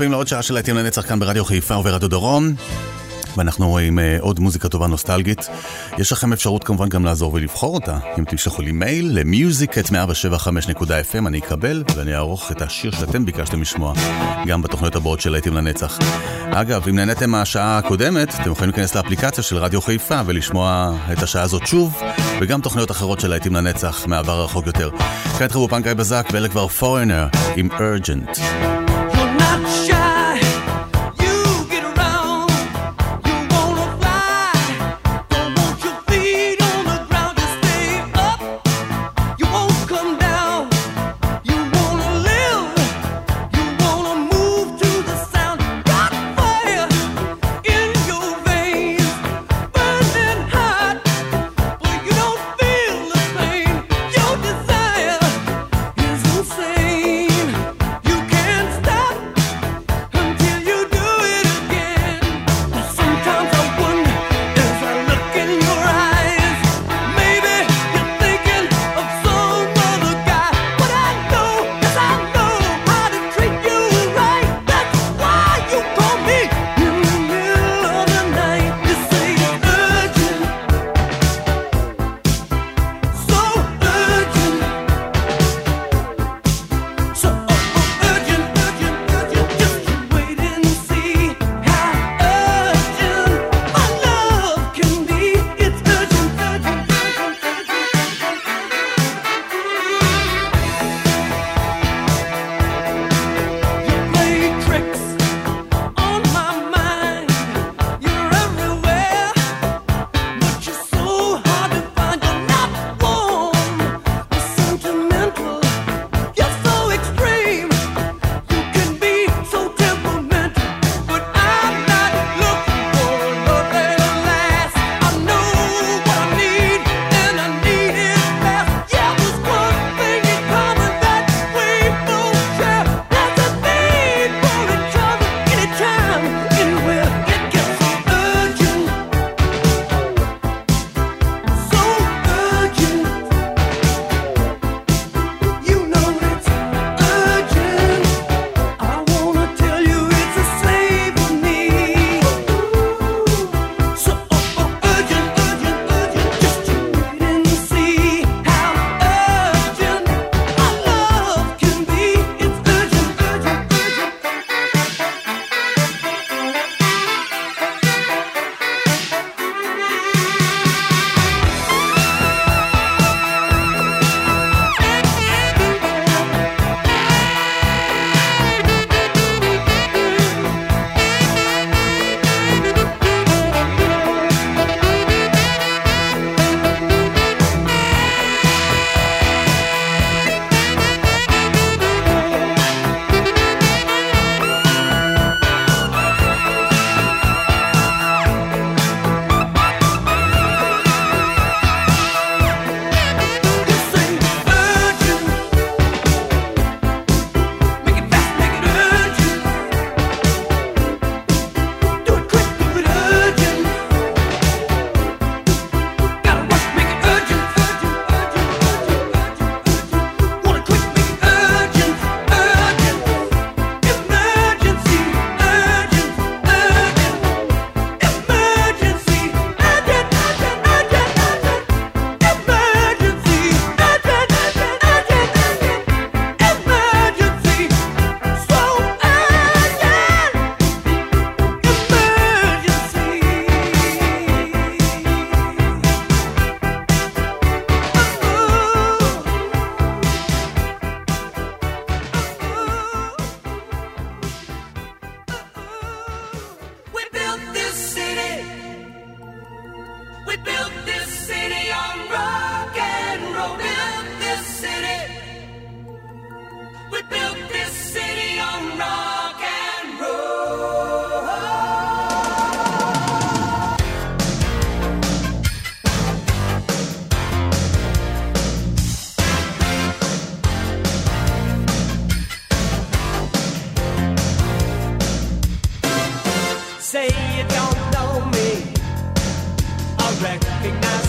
מצפים לעוד שעה של להיטים לנצח כאן ברדיו חיפה וברדיו דרום. ואנחנו רואים uh, אה, עוד מוזיקה טובה נוסטלגית. יש לכם אפשרות כמובן גם לעזור ולבחור אותה. אם תשלחו לי מייל למיוזיקט175.fm אני אקבל ואני אערוך את השיר שאתם ביקשתם לשמוע, גם בתוכניות הבאות של להיטים לנצח. אגב, אם נהניתם מהשעה הקודמת, אתם יכולים להיכנס לאפליקציה של רדיו חיפה ולשמוע את השעה הזאת שוב, וגם תוכניות אחרות של להיטים לנצח מהעבר הרחוק יותר. כעת חבו פנקאי בזק ואלה כבר פורנר עם ארג'נט. not shy.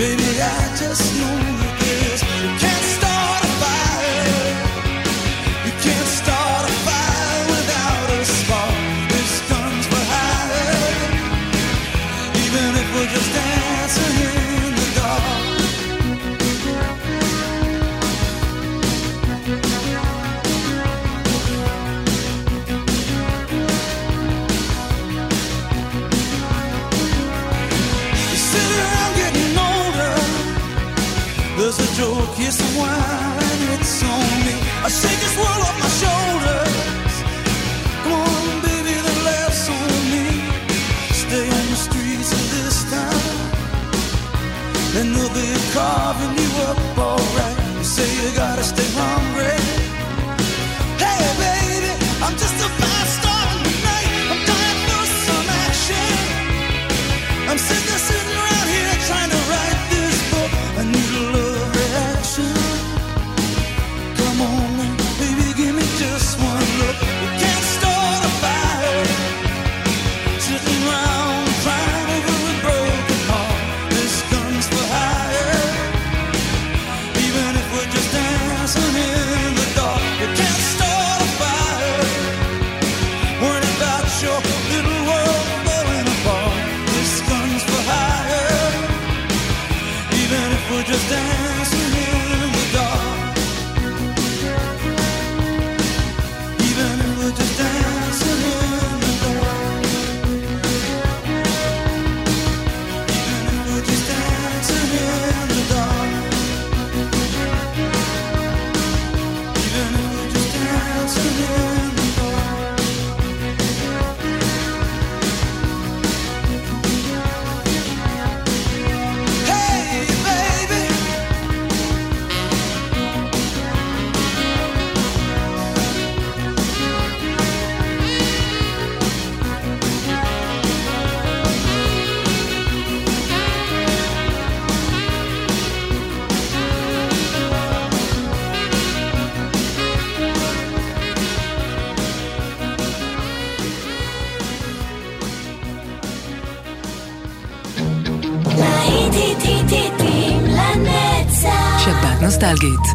Baby, I just know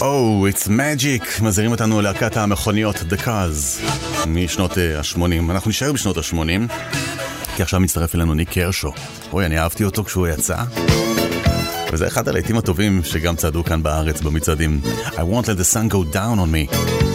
או-או, it's magic, מזהירים אותנו להקת המכוניות The Cars משנות ה-80. אנחנו נשאר בשנות ה-80, כי עכשיו מצטרף אלינו ניק קרשו. אוי, אני אהבתי אותו כשהוא יצא. וזה אחד הלהיטים הטובים שגם צעדו כאן בארץ במצעדים. I won't let the sun go down on me.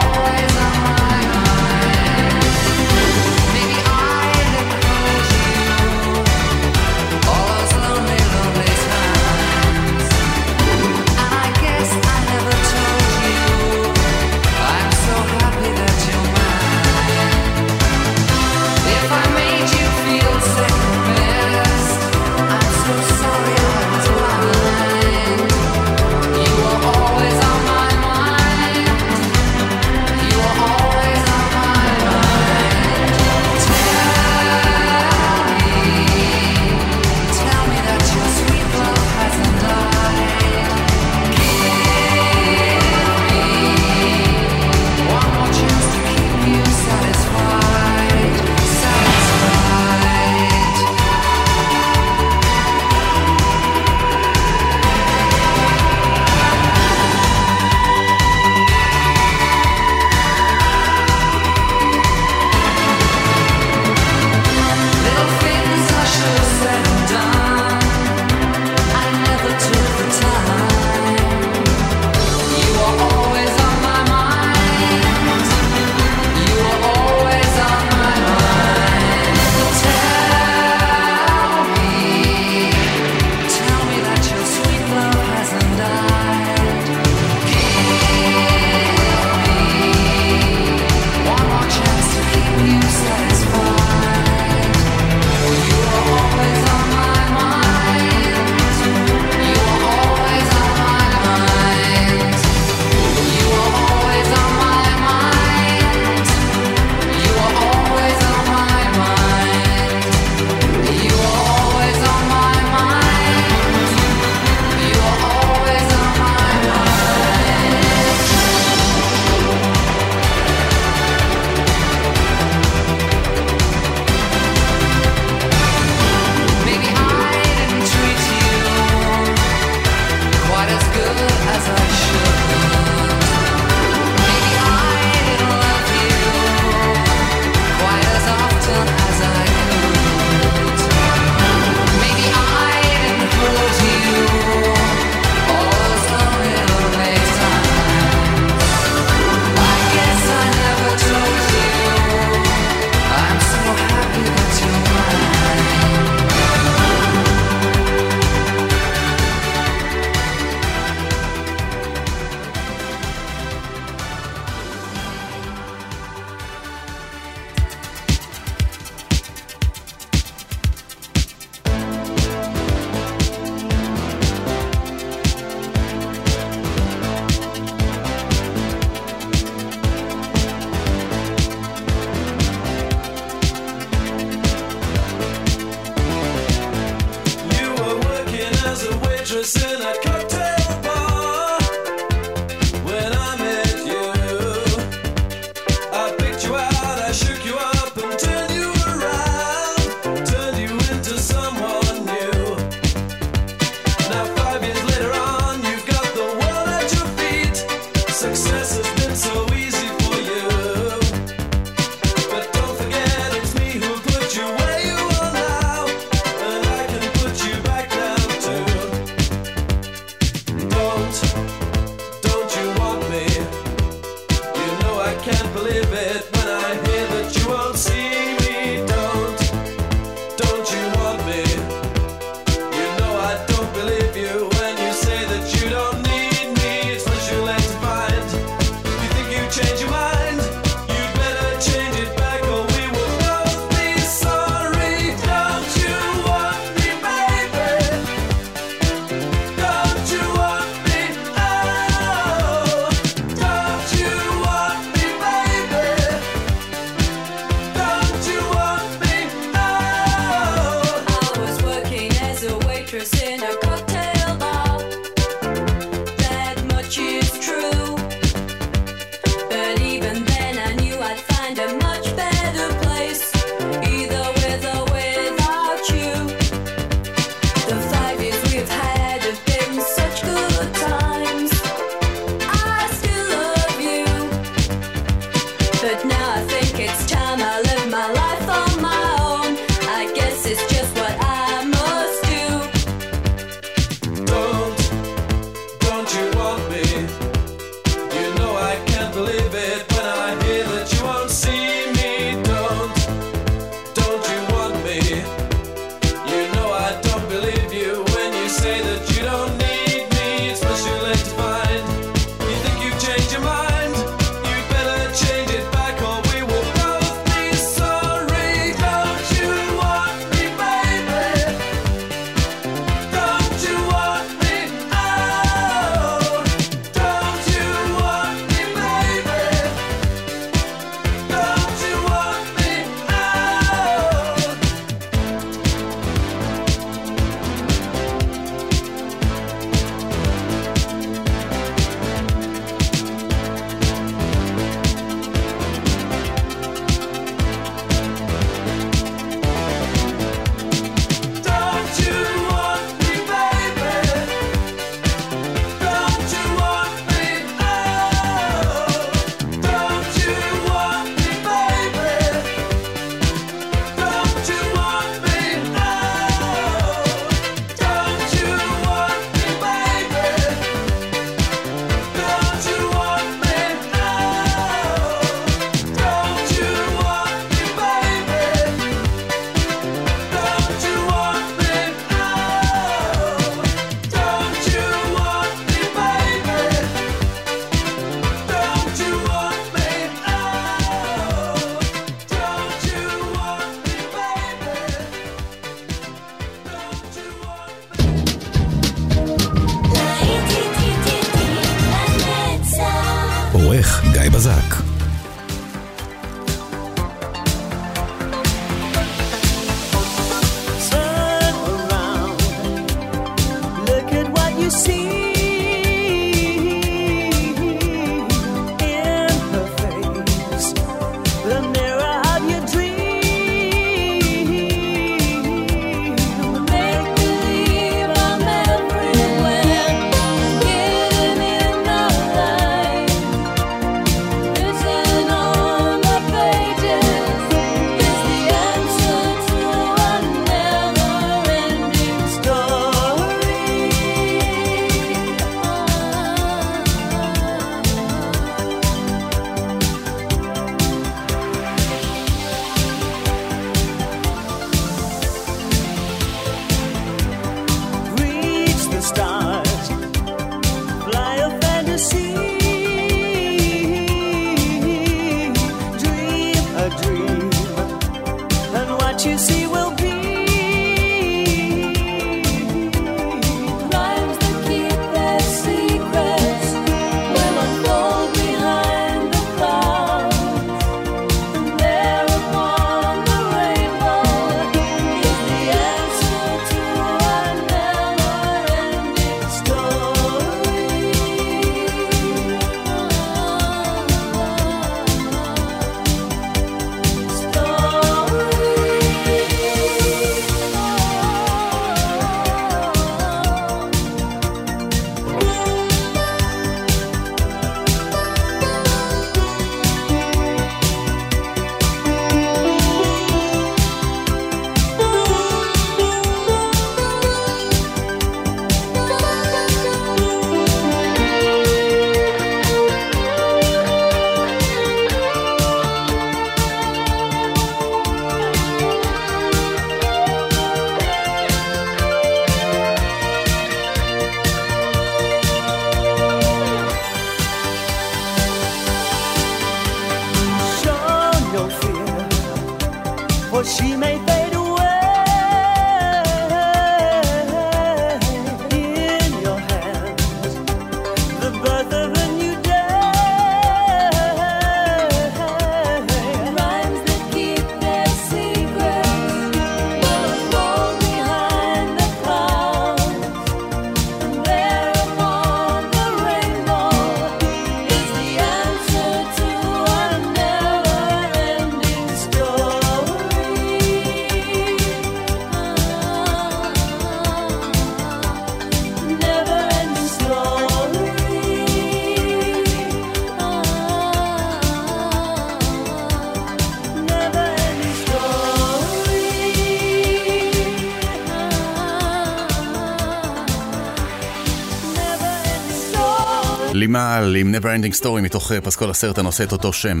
Never Ending Story מתוך אה, פסקול הסרט הנושא את אותו שם.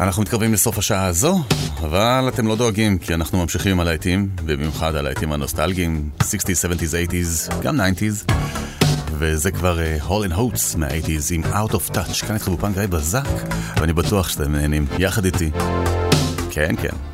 אנחנו מתקרבים לסוף השעה הזו, אבל אתם לא דואגים, כי אנחנו ממשיכים עם הלהיטים, ובמיוחד הלהיטים הנוסטלגיים, 60's, 70's, 80's, גם 90's, וזה כבר Hall and Oates מה-80's עם Out of Touch. כאן התחבו פאנק די בזק, ואני בטוח שאתם נהנים יחד איתי. כן, כן.